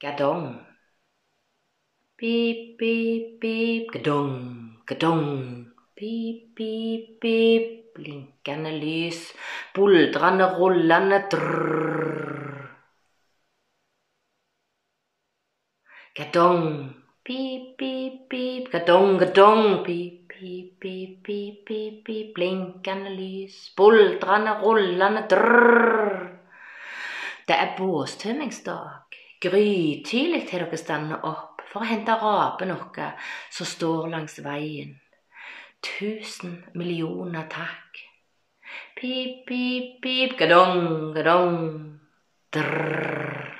Gadong. Beep, beep, beep, gadong, gadong. Beep, beep, beep, Blinkende lys, buldrende, rullende drrrr. Gadong. Beep, beep, beep, gadong, gadong. Beep, pip, pip, pip, pip, pip. Blinkende lys, buldrende, rullende drrrr. Det er båstømmingsdag. Grytidlig har dere stått opp for å hente rapen noe som står langs veien. Tusen millioner takk. Pip, pip, pip, gadong, gadong. Drrr.